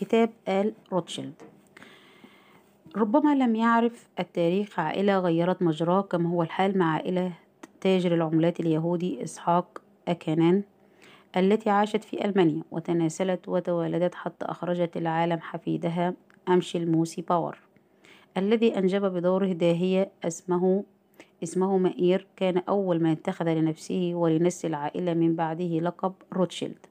كتاب آل روتشيلد. ربما لم يعرف التاريخ عائلة غيرت مجراه كما هو الحال مع عائلة تاجر العملات اليهودي إسحاق إلكانان التي عاشت في ألمانيا وتناسلت وتوالدت حتى أخرجت للعالم حفيدها أمشيل موسى باور الذي أنجب بدوره داهية اسمه اسمه مائير كان أول من اتخذ لنفسه ولنسل العائلة من بعده لقب روتشيلد.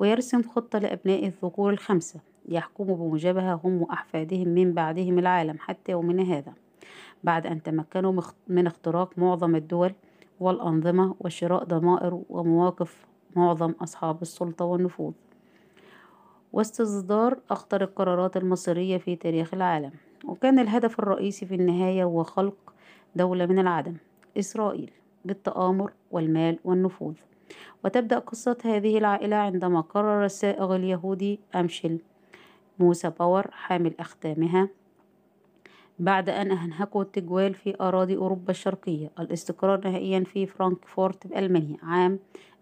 ويرسم خطة لأبناء الذكور الخمسة يحكموا بموجبها هم وأحفادهم من بعدهم العالم حتى يومنا هذا. بعد أن تمكنوا من اختراق معظم الدول والأنظمة وشراء ضمائر ومواقف معظم أصحاب السلطة والنفوذ. واستصدار أخطر القرارات المصيرية في تاريخ العالم. وكان الهدف الرئيسي في النهاية هو خلق دولة من العدم إسرائيل بالتآمر والمال والنفوذ. وتبدأ قصة هذه العائلة عندما قرر الصائغ اليهودي أمشيل موسى باور حامل أختامها بعد أن أنهكه التجوال في أراضي أوروبا الشرقية الاستقرار نهائيا في فرانكفورت بألمانيا عام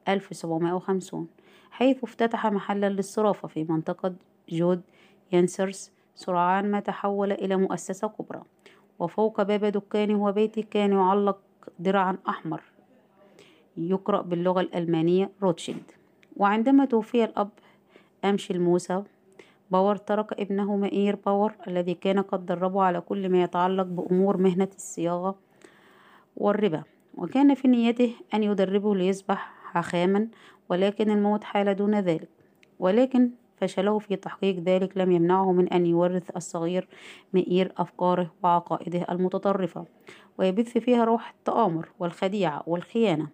1750 حيث افتتح محلا للصرافة في منطقة جودينستراس سرعان ما تحول إلى مؤسسة كبرى وفوق باب دكانه وبيته كان يعلق درعا أحمر. يقرأ باللغة الألمانية روتشيلد. وعندما توفي الأب أمشيل موسى باور ترك ابنه مائير باور الذي كان قد دربه على كل ما يتعلق بأمور مهنة الصياغة والربا. وكان في نيته أن يدربه ليصبح حخاما ولكن الموت حال دون ذلك. ولكن فشله في تحقيق ذلك لم يمنعه من أن يورث الصغير مئير أفكاره وعقائده المتطرفة ويبث فيها روح التآمر والخديعة والخيانة.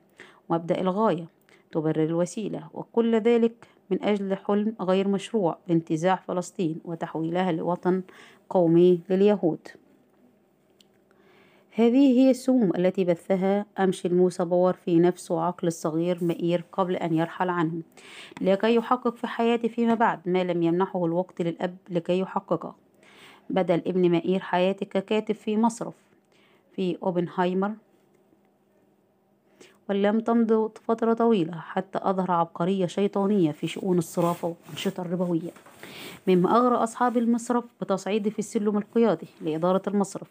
مبدأ الغاية تبرر الوسيلة وكل ذلك من أجل حلم غير مشروع بانتزاع فلسطين وتحويلها لوطن قومي لليهود. هذه هي السموم التي بثها أمشي الموسى باور في نفس وعقل الصغير مئير قبل أن يرحل عنه لكي يحقق في حياته فيما بعد ما لم يمنحه الوقت للأب لكي يحققه. بدأ الابن مئير حياته ككاتب في مصرف في أوبنهايمر ولم تمض فترة طويلة حتى أظهر عبقرية شيطانية في شؤون الصرافة والأنشطة الربوية مما أغرى أصحاب المصرف بتصعيده في السلم القيادي لإدارة المصرف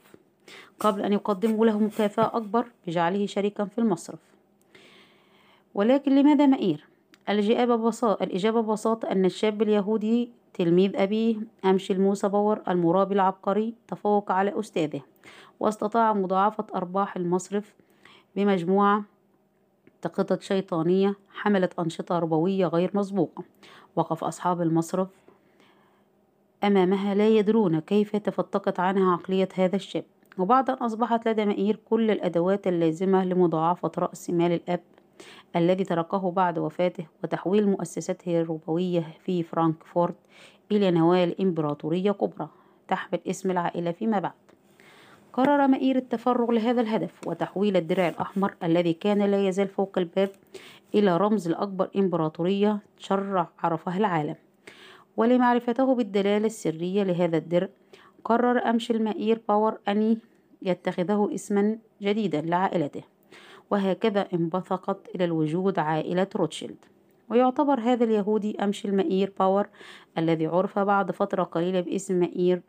قبل أن يقدموا له مكافأة أكبر بجعله شريكا في المصرف ولكن لماذا مئير؟ الإجابة ببساطة الإجابة ببساطة أن الشاب اليهودي تلميذ أبيه أمشيل موسى باور المرابي العبقري تفوق على أستاذه واستطاع مضاعفة أرباح المصرف بمجموعة خطط شيطانية حملت أنشطة ربوية غير مسبوقة. وقف أصحاب المصرف أمامها لا يدرون كيف تفتقت عنها عقلية هذا الشاب. وبعد أن أصبحت لدى مئير كل الأدوات اللازمة لمضاعفة رأس مال الأب الذي تركه بعد وفاته وتحويل مؤسسته الربوية في فرانكفورت إلى نواة إمبراطورية كبرى. تحمل اسم العائلة فيما بعد. قرر مئير التفرغ لهذا الهدف وتحويل الدرع الأحمر الذي كان لا يزال فوق الباب إلى رمز لأكبر إمبراطورية شر عرفها العالم. ولمعرفته بالدلالة السرية لهذا الدرع قرر أمشيل مئير باور أن يتخذه اسما جديدا لعائلته وهكذا انبثقت إلى الوجود عائلة روتشيلد. ويعتبر هذا اليهودي أمشيل مئير باور الذي عرف بعد فترة قليلة باسم مئير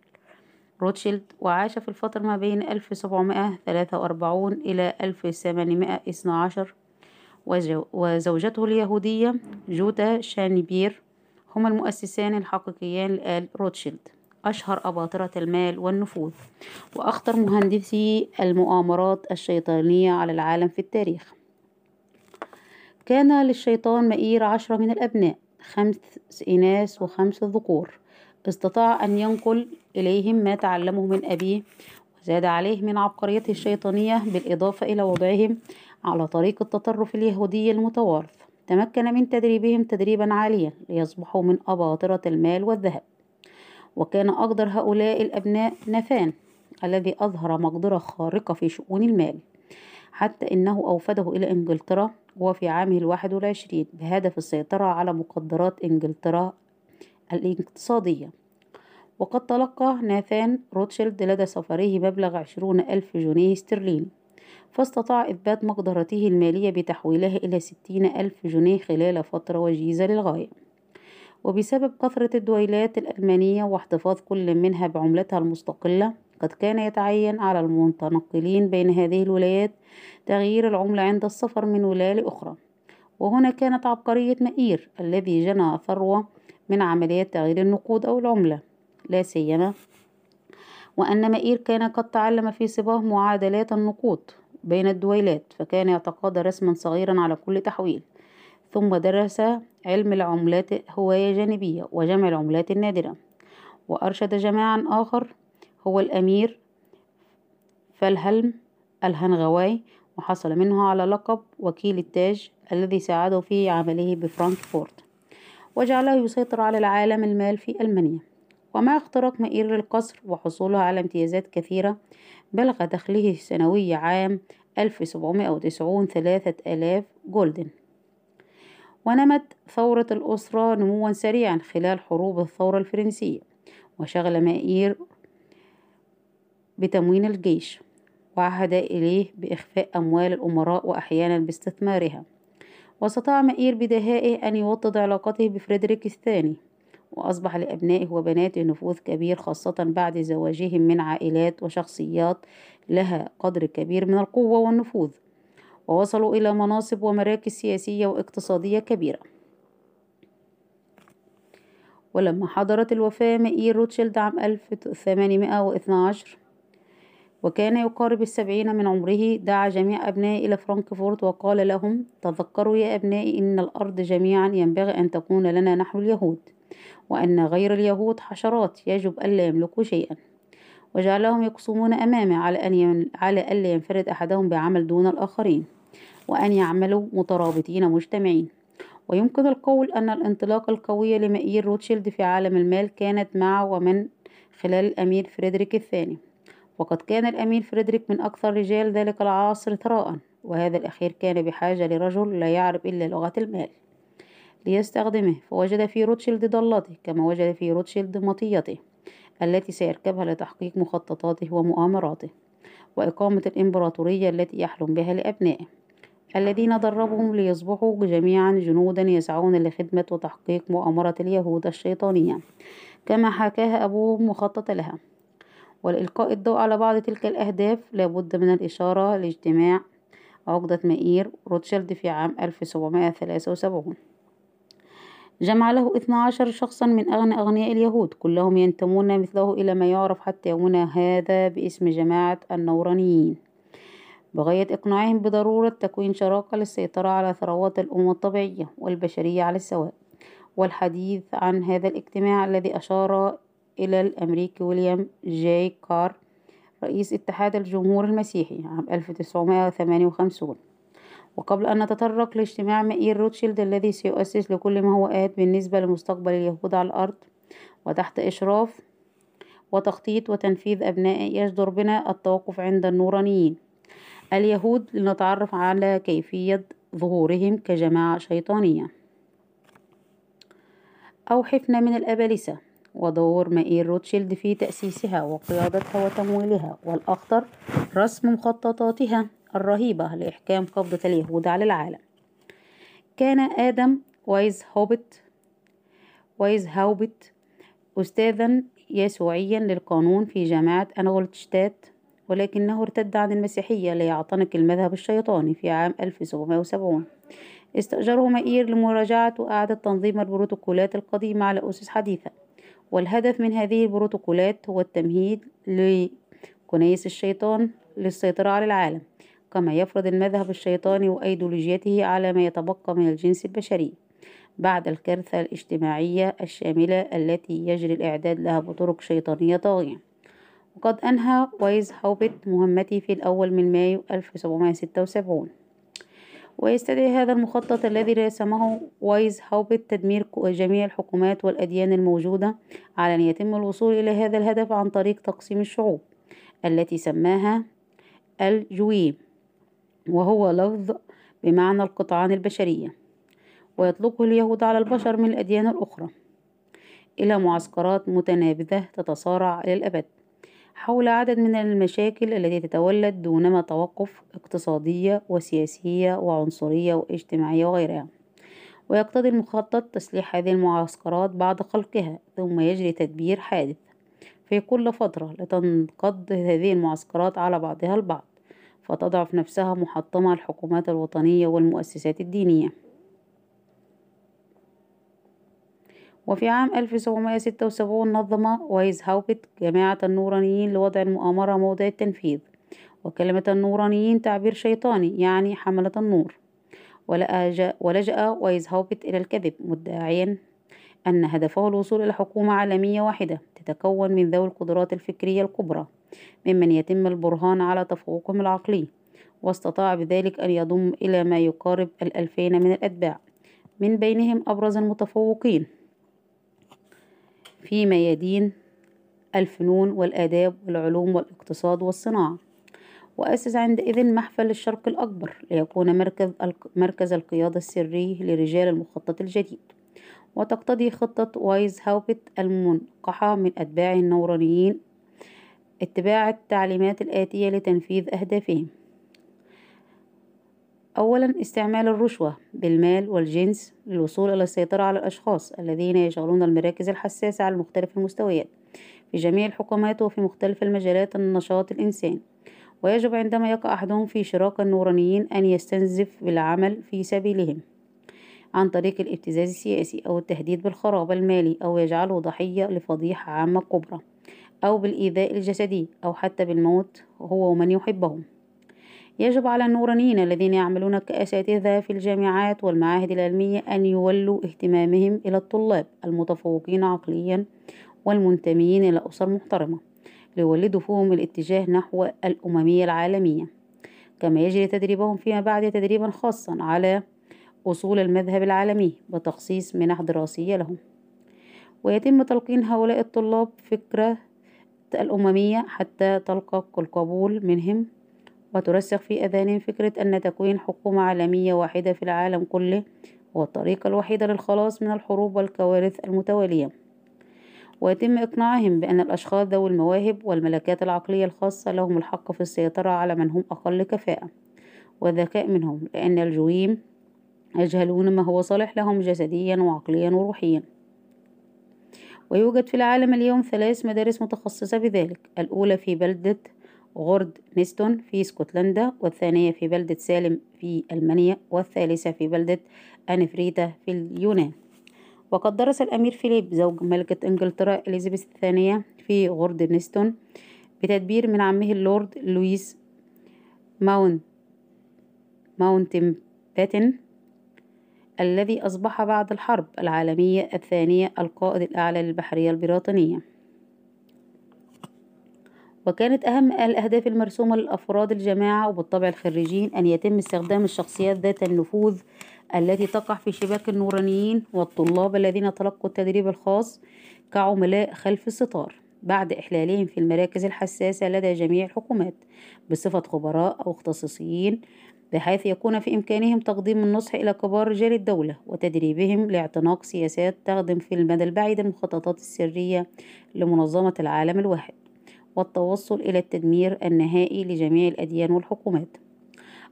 روتشيلد وعاش في الفترة ما بين 1743 إلى 1812 وزوجته اليهودية جوتا شنابير هما المؤسسان الحقيقيان لآل روتشيلد أشهر أباطرة المال والنفوذ وأخطر مهندسي المؤامرات الشيطانية على العالم في التاريخ. كان للشيطان مئير عشرة من الأبناء خمس إناث وخمس ذكور. استطاع أن ينقل إليهم ما تعلمه من أبيه وزاد عليه من عبقريته الشيطانية بالإضافة إلى وضعهم على طريق التطرف اليهودي المتوارث. تمكن من تدريبهم تدريبا عاليا ليصبحوا من أباطرة المال والذهب. وكان أقدر هؤلاء الأبناء نفان الذي أظهر مقدرة خارقة في شؤون المال حتى إنه أوفده إلى إنجلترا وفي عامه الواحد والعشرين بهدف السيطرة على مقدرات إنجلترا الإقتصادية. وقد تلقى ناثان روتشيلد لدى سفره مبلغ عشرون ألف جنيه استرليني فاستطاع إثبات مقدرته المالية بتحويلها إلى ستين ألف جنيه خلال فترة وجيزة للغاية. وبسبب كثرة الدويلات الألمانية واحتفاظ كل منها بعملتها المستقلة قد كان يتعين على المتنقلين بين هذه الولايات تغيير العملة عند السفر من ولاية لأخرى. وهنا كانت عبقرية مائير الذي جنى ثروة من عمليات تغيير النقود أو العملة. لا سيما وأن مائير كان قد تعلم في صباه معادلات النقود بين الدويلات فكان يتقاضى رسما صغيرا على كل تحويل ثم درس علم العملات هواية جانبية وجمع العملات النادرة وأرشد جماعا آخر هو الأمير فيلهلم الهاناوي وحصل منه على لقب وكيل التاج الذي ساعده في عمله بفرانكفورت وجعله يسيطر على عالم المال في ألمانيا. ومع اختراق مائير للقصر وحصوله على امتيازات كثيرة بلغ دخله السنوي عام 1790 ثلاثة آلاف جولدن. ونمت ثورة الأسرة نموا سريعا خلال حروب الثورة الفرنسية وشغل مائير بتموين الجيش وعهد إليه بإخفاء أموال الأمراء وأحيانا باستثمارها. واستطاع مائير بدهائه أن يوطد علاقته بفريدريك الثاني. وأصبح لأبنائه وبناته نفوذ كبير خاصة بعد زواجهم من عائلات وشخصيات لها قدر كبير من القوة والنفوذ. ووصلوا إلى مناصب ومراكز سياسية واقتصادية كبيرة. ولما حضرت الوفاة مائير روتشيلد عام 1812 وكان يقارب السبعين من عمره دعا جميع أبنائه إلى فرانكفورت وقال لهم تذكروا يا أبنائي إن الأرض جميعا ينبغي أن تكون لنا نحن اليهود. وأن غير اليهود حشرات يجب ألا يملكوا شيئا. وجعلهم يقسمون أمامه على أن على ألا ينفرد أحدهم بعمل دون الآخرين وأن يعملوا مترابطين مجتمعين. ويمكن القول أن الانطلاقة القوية لمائير روتشيلد في عالم المال كانت مع ومن خلال الأمير فريدريك الثاني. وقد كان الأمير فريدريك من أكثر رجال ذلك العصر ثراء وهذا الأخير كان بحاجة لرجل لا يعرف إلا لغة المال. ليستخدمه فوجد في روتشيلد ضالته كما وجد في روتشيلد مطيته التي سيركبها لتحقيق مخططاته ومؤامراته وإقامة الإمبراطورية التي يحلم بها لأبنائه الذين دربهم ليصبحوا جميعا جنودا يسعون لخدمة وتحقيق مؤامرة اليهود الشيطانية كما حكاها أبوهم وخطط لها. ولإلقاء الضوء على بعض تلك الأهداف لابد من الإشارة لاجتماع عقدة مائير روتشيلد في عام 1773 جمع له 12 شخصا من أغنى أغنياء اليهود كلهم ينتمون مثله إلى ما يعرف حتى يومنا هذا باسم جماعة النورانيين. بغاية إقناعهم بضرورة تكوين شراكة للسيطرة على ثروات الأمم الطبيعية والبشرية على السواء والحديث عن هذا الاجتماع الذي أشار إلى الأمريكي ويليام جاي كار رئيس اتحاد الجمهور المسيحي عام 1958 وقبل أن نتطرق لاجتماع مائير روتشيلد الذي سيؤسس لكل ما هو آت بالنسبة لمستقبل اليهود على الأرض وتحت إشراف وتخطيط وتنفيذ أبنائه يجدر بنا التوقف عند النورانيين. اليهود لنتعرف على كيفية ظهورهم كجماعة شيطانية. أو حفنة من الأبالسة ودور مائير روتشيلد في تأسيسها وقيادتها وتمويلها والأخطر رسم مخططاتها. الرهيبة لإحكام قبضة اليهود على العالم. كان آدم وايز هوبت وايز هاوبت أستاذا يسوعيا للقانون في جامعة إنغولشتات ولكنه ارتد عن المسيحية ليعتنق المذهب الشيطاني في عام 1770 استأجره مائير لمراجعة وإعادة تنظيم البروتوكولات القديمة على أسس حديثة. والهدف من هذه البروتوكولات هو التمهيد لكنيس الشيطان للسيطرة على العالم. كي يفرض المذهب الشيطاني وأيديولوجيته على ما يتبقى من الجنس البشري بعد الكارثة الاجتماعية الشاملة التي يجري الإعداد لها بطرق شيطانية طاغية. وقد أنهى وايز هاوبت مهمته في الأول من مايو 1776 ويستدعي هذا المخطط الذي رسمه وايز هاوبت تدمير جميع الحكومات والأديان الموجودة على أن يتم الوصول إلى هذا الهدف عن طريق تقسيم الشعوب التي سماها الجويم وهو لفظ بمعنى القطعان البشرية ويطلقه اليهود على البشر من الأديان الأخرى إلى معسكرات متنابذة تتصارع إلى الأبد حول عدد من المشاكل التي تتولد دونما توقف اقتصادية وسياسية وعنصرية واجتماعية وغيرها. ويقتضي المخطط تسليح هذه المعسكرات بعد خلقها ثم يجري تدبير حادث في كل فترة لتنقض هذه المعسكرات على بعضها البعض. فتضعف نفسها محطمة الحكومات الوطنية والمؤسسات الدينية. وفي عام 1776 نظم وايز هاوبت جماعة النورانيين لوضع المؤامرة موضع التنفيذ. وكلمة النورانيين تعبير شيطاني يعني حملة النور. ولجأ وايز هاوبت إلى الكذب مدعيا أن هدفه الوصول إلى حكومة عالمية واحدة. تتكون من ذوي القدرات الفكرية الكبرى ممن يتم البرهان على تفوقهم العقلي واستطاع بذلك أن يضم إلى ما يقارب الألفين من الأتباع من بينهم أبرز المتفوقين في ميادين الفنون والآداب والعلوم والاقتصاد والصناعة. وأسس عندئذ محفل الشرق الأكبر ليكون مركز, مركز القيادة السري لرجال المخطط الجديد. وتقتضي خطة وايز هاوبت المنقحة من أتباع النورانيين اتباع التعليمات الآتية لتنفيذ أهدافهم. أولا استعمال الرشوة بالمال والجنس للوصول إلى السيطرة على الأشخاص الذين يشغلون المراكز الحساسة على مختلف المستويات في جميع الحكومات وفي مختلف المجالات النشاط الإنسان ويجب عندما يقع أحدهم في شراك النورانيين أن يستنزف بالعمل في سبيلهم. عن طريق الابتزاز السياسي أو التهديد بالخراب المالي أو يجعله ضحية لفضيحة عامة كبرى أو بالإيذاء الجسدي أو حتى بالموت هو ومن يحبهم. يجب على النورانيين الذين يعملون كأساتذة في الجامعات والمعاهد العلمية أن يولوا اهتمامهم إلى الطلاب المتفوقين عقليا والمنتمين إلى أسر محترمة ليولدوا فيهم الاتجاه نحو الأممية العالمية. كما يجري تدريبهم فيما بعد تدريبا خاصا على أصول المذهب العالمي بتخصيص منح دراسية لهم. ويتم تلقين هؤلاء الطلاب فكرة الأممية حتى تلقى القبول منهم وترسخ في أذهانهم فكرة أن تكوين حكومة عالمية واحدة في العالم كله هو الطريقة الوحيدة للخلاص من الحروب والكوارث المتوالية. ويتم إقناعهم بأن الأشخاص ذوي المواهب والملكات العقلية الخاصة لهم الحق في السيطرة على من هم أقل كفاءة وذكاء منهم لأن الجويم يجهلون ما هو صالح لهم جسديا وعقليا وروحيا. ويوجد في العالم اليوم ثلاث مدارس متخصصة بذلك. الأولى في بلدة غورد نيستون في اسكتلندا والثانية في بلدة سالم في ألمانيا والثالثة في بلدة أنافريتا في اليونان. وقد درس الأمير فيليب زوج ملكة إنجلترا إليزابيث الثانية في غوردنستون بتدبير من عمه اللورد لويس ماونت ماونتباتن الذي أصبح بعد الحرب العالمية الثانية القائد الأعلى للبحرية البريطانية. وكانت أهم الأهداف المرسومة لأفراد الجماعة وبالطبع الخريجين أن يتم استخدام الشخصيات ذات النفوذ التي تقع في شباك النورانيين والطلاب الذين تلقوا التدريب الخاص كعملاء خلف الستار. بعد إحلالهم في المراكز الحساسة لدى جميع الحكومات بصفة خبراء أو اختصاصيين بحيث يكون في إمكانهم تقديم النصح إلى كبار رجال الدولة وتدريبهم لاعتناق سياسات تخدم في المدى البعيد المخططات السرية لمنظمة العالم الواحد والتوصل إلى التدمير النهائي لجميع الأديان والحكومات.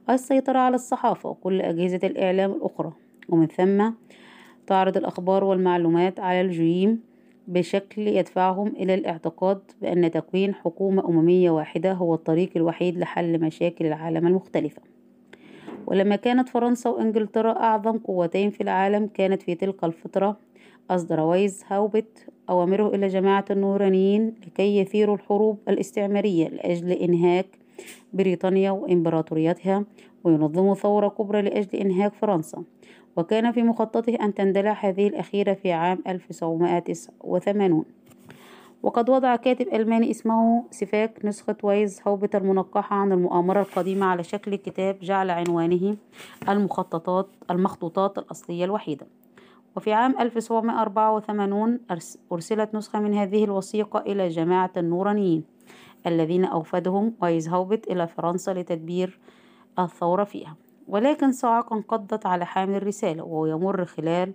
السيطرة على الصحافة وكل أجهزة الإعلام الأخرى ومن ثم تعرض الأخبار والمعلومات على الجيم بشكل يدفعهم إلى الاعتقاد بأن تكوين حكومة أممية واحدة هو الطريق الوحيد لحل مشاكل العالم المختلفة. ولما كانت فرنسا وإنجلترا أعظم قوتين في العالم كانت في تلك الفترة أصدر ويز هاوبت أوامره إلى جماعة النورانيين لكي يثيروا الحروب الاستعمارية لأجل إنهاك بريطانيا وإمبراطوريتها وينظموا ثورة كبرى لأجل إنهاك فرنسا. وكان في مخططه أن تندلع هذه الأخيرة في عام 1989 وقد وضع كاتب ألماني اسمه سفاك نسخة ويز هوبت المنقحة عن المؤامرة القديمة على شكل كتاب جعل عنوانه المخططات المخطوطات الأصلية الوحيدة. وفي عام 1784 أرسلت نسخة من هذه الوثيقة إلى جماعة النورانيين الذين أوفدهم وايزهاوبت إلى فرنسا لتدبير الثورة فيها. ولكن صاعقة انقضت على حامل الرسالة وهو يمر خلال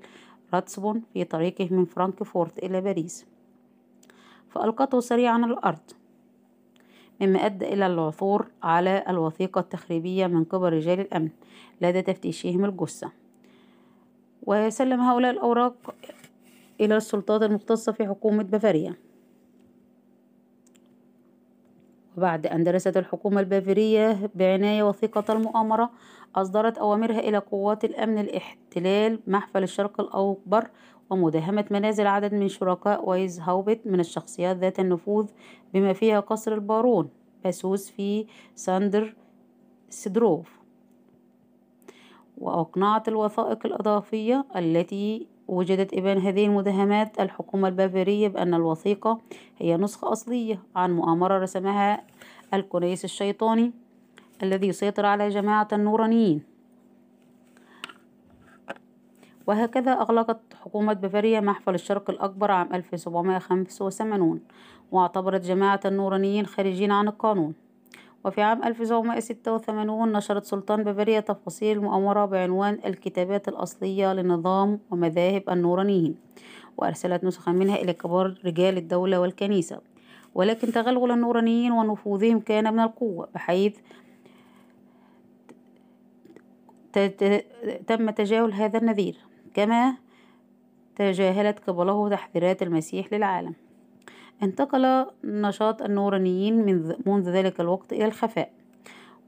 راتسبون في طريقه من فرانكفورت إلى باريس. فألقته صريعا الأرض مما أدى إلى العثور على الوثيقة التخريبية من قبل رجال الأمن لدى تفتيشهم الجثة. وسلم هؤلاء الأوراق إلى السلطات المختصة في حكومة بافاريا وبعد أن درست الحكومة البافارية بعناية وثيقة المؤامرة أصدرت أوامرها إلى قوات الأمن لاحتلال محفل الشرق الأكبر ومداهمة منازل عدد من شركاء وايزهاوبت من الشخصيات ذات النفوذ بما فيها قصر البارون باسوس في ساندرسدورف وأقنعت الوثائق الإضافية التي وجدت إبان هذه المداهمات الحكومة البافارية بأن الوثيقة هي نسخة أصلية عن مؤامرة رسمها الكنيس الشيطاني الذي يسيطر على جماعة النورانيين. وهكذا أغلقت حكومة بافاريا محفل الشرق الأكبر عام 1785 واعتبرت جماعة النورانيين خارجين عن القانون. وفي عام 1986 نشرت سلطان بافاريا تفاصيل المؤامرة بعنوان الكتابات الأصلية لنظام ومذاهب النورانيين وأرسلت نسخا منها إلى كبار رجال الدولة والكنيسة. ولكن تغلغل النورانيين ونفوذهم كان من القوة بحيث تم تجاهل هذا النذير. كما تجاهلت قبله تحذيرات المسيح للعالم. انتقل نشاط النورانيين منذ ذلك الوقت إلى الخفاء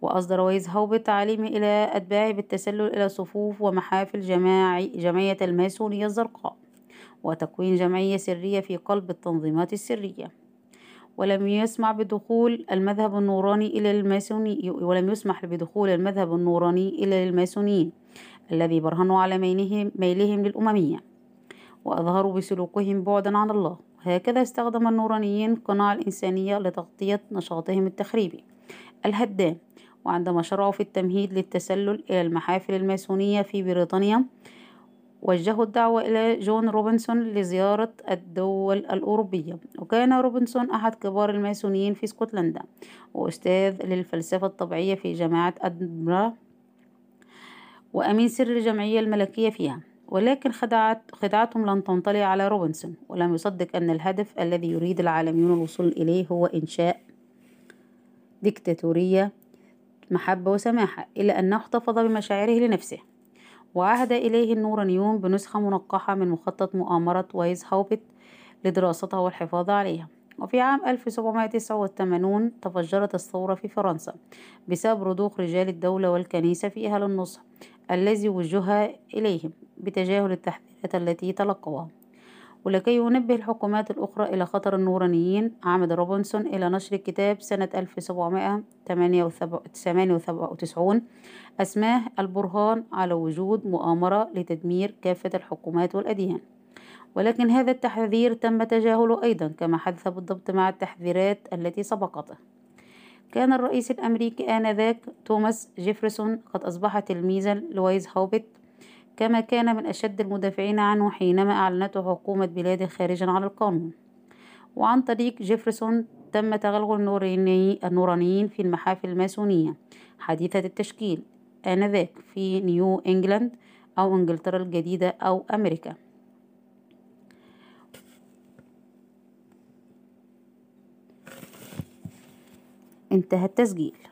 وأصدر ويز هاوب تعليم إلى أتباعه بالتسلل إلى صفوف ومحافل جماعي جمعية الماسونية الزرقاء وتكوين جمعية سرية في قلب التنظيمات السرية. ولم يسمع بدخول المذهب النوراني إلى الماسوني ولم يسمح بدخول المذهب النوراني إلى الماسونيين. الذي برهنوا على ميلهم, ميلهم للأممية وأظهروا بسلوكهم بعدا عن الله. وهكذا استخدم النورانيين قناع الإنسانية لتغطية نشاطهم التخريبي الهدام وعندما شرعوا في التمهيد للتسلل إلى المحافل الماسونية في بريطانيا وجهوا الدعوة إلى جون روبنسون لزيارة الدول الأوروبية. وكان روبنسون أحد كبار الماسونيين في اسكتلندا وأستاذ للفلسفة الطبيعية في جامعة أدنبرا. وأمين سر الجمعية الملكية فيها ولكن خدعت خدعتهم لن تنطلي على روبنسون ولم يصدق أن الهدف الذي يريد العالميون الوصول إليه هو إنشاء ديكتاتورية محبة وسماحة إلا أنه احتفظ بمشاعره لنفسه. وعهد إليه النورانيون بنسخة منقحة من مخطط مؤامرة وايزهاوبت لدراستها والحفاظ عليها. وفي عام 1789 تفجرت الثورة في فرنسا بسبب رضوخ رجال الدولة والكنيسة فيها للنصح الذي وجه إليهم بتجاهل التحذيرات التي تلقوها. ولكي ينبه الحكومات الأخرى إلى خطر النورانيين عمد روبنسون إلى نشر كتاب سنة 1798 أسماه البرهان على وجود مؤامرة لتدمير كافة الحكومات والأديان. ولكن هذا التحذير تم تجاهله أيضا كما حدث بالضبط مع التحذيرات التي سبقته. كان الرئيس الأمريكي آنذاك توماس جيفرسون قد أصبح تلميذا لوايزهاوبت كما كان من أشد المدافعين عنه حينما أعلنته حكومة بلاده خارجا عن القانون. وعن طريق جيفرسون تم تغلغل النورانيين في المحافل الماسونية حديثة التشكيل آنذاك في نيو إنجلاند أو إنجلترا الجديدة أو أمريكا. انتهى التسجيل.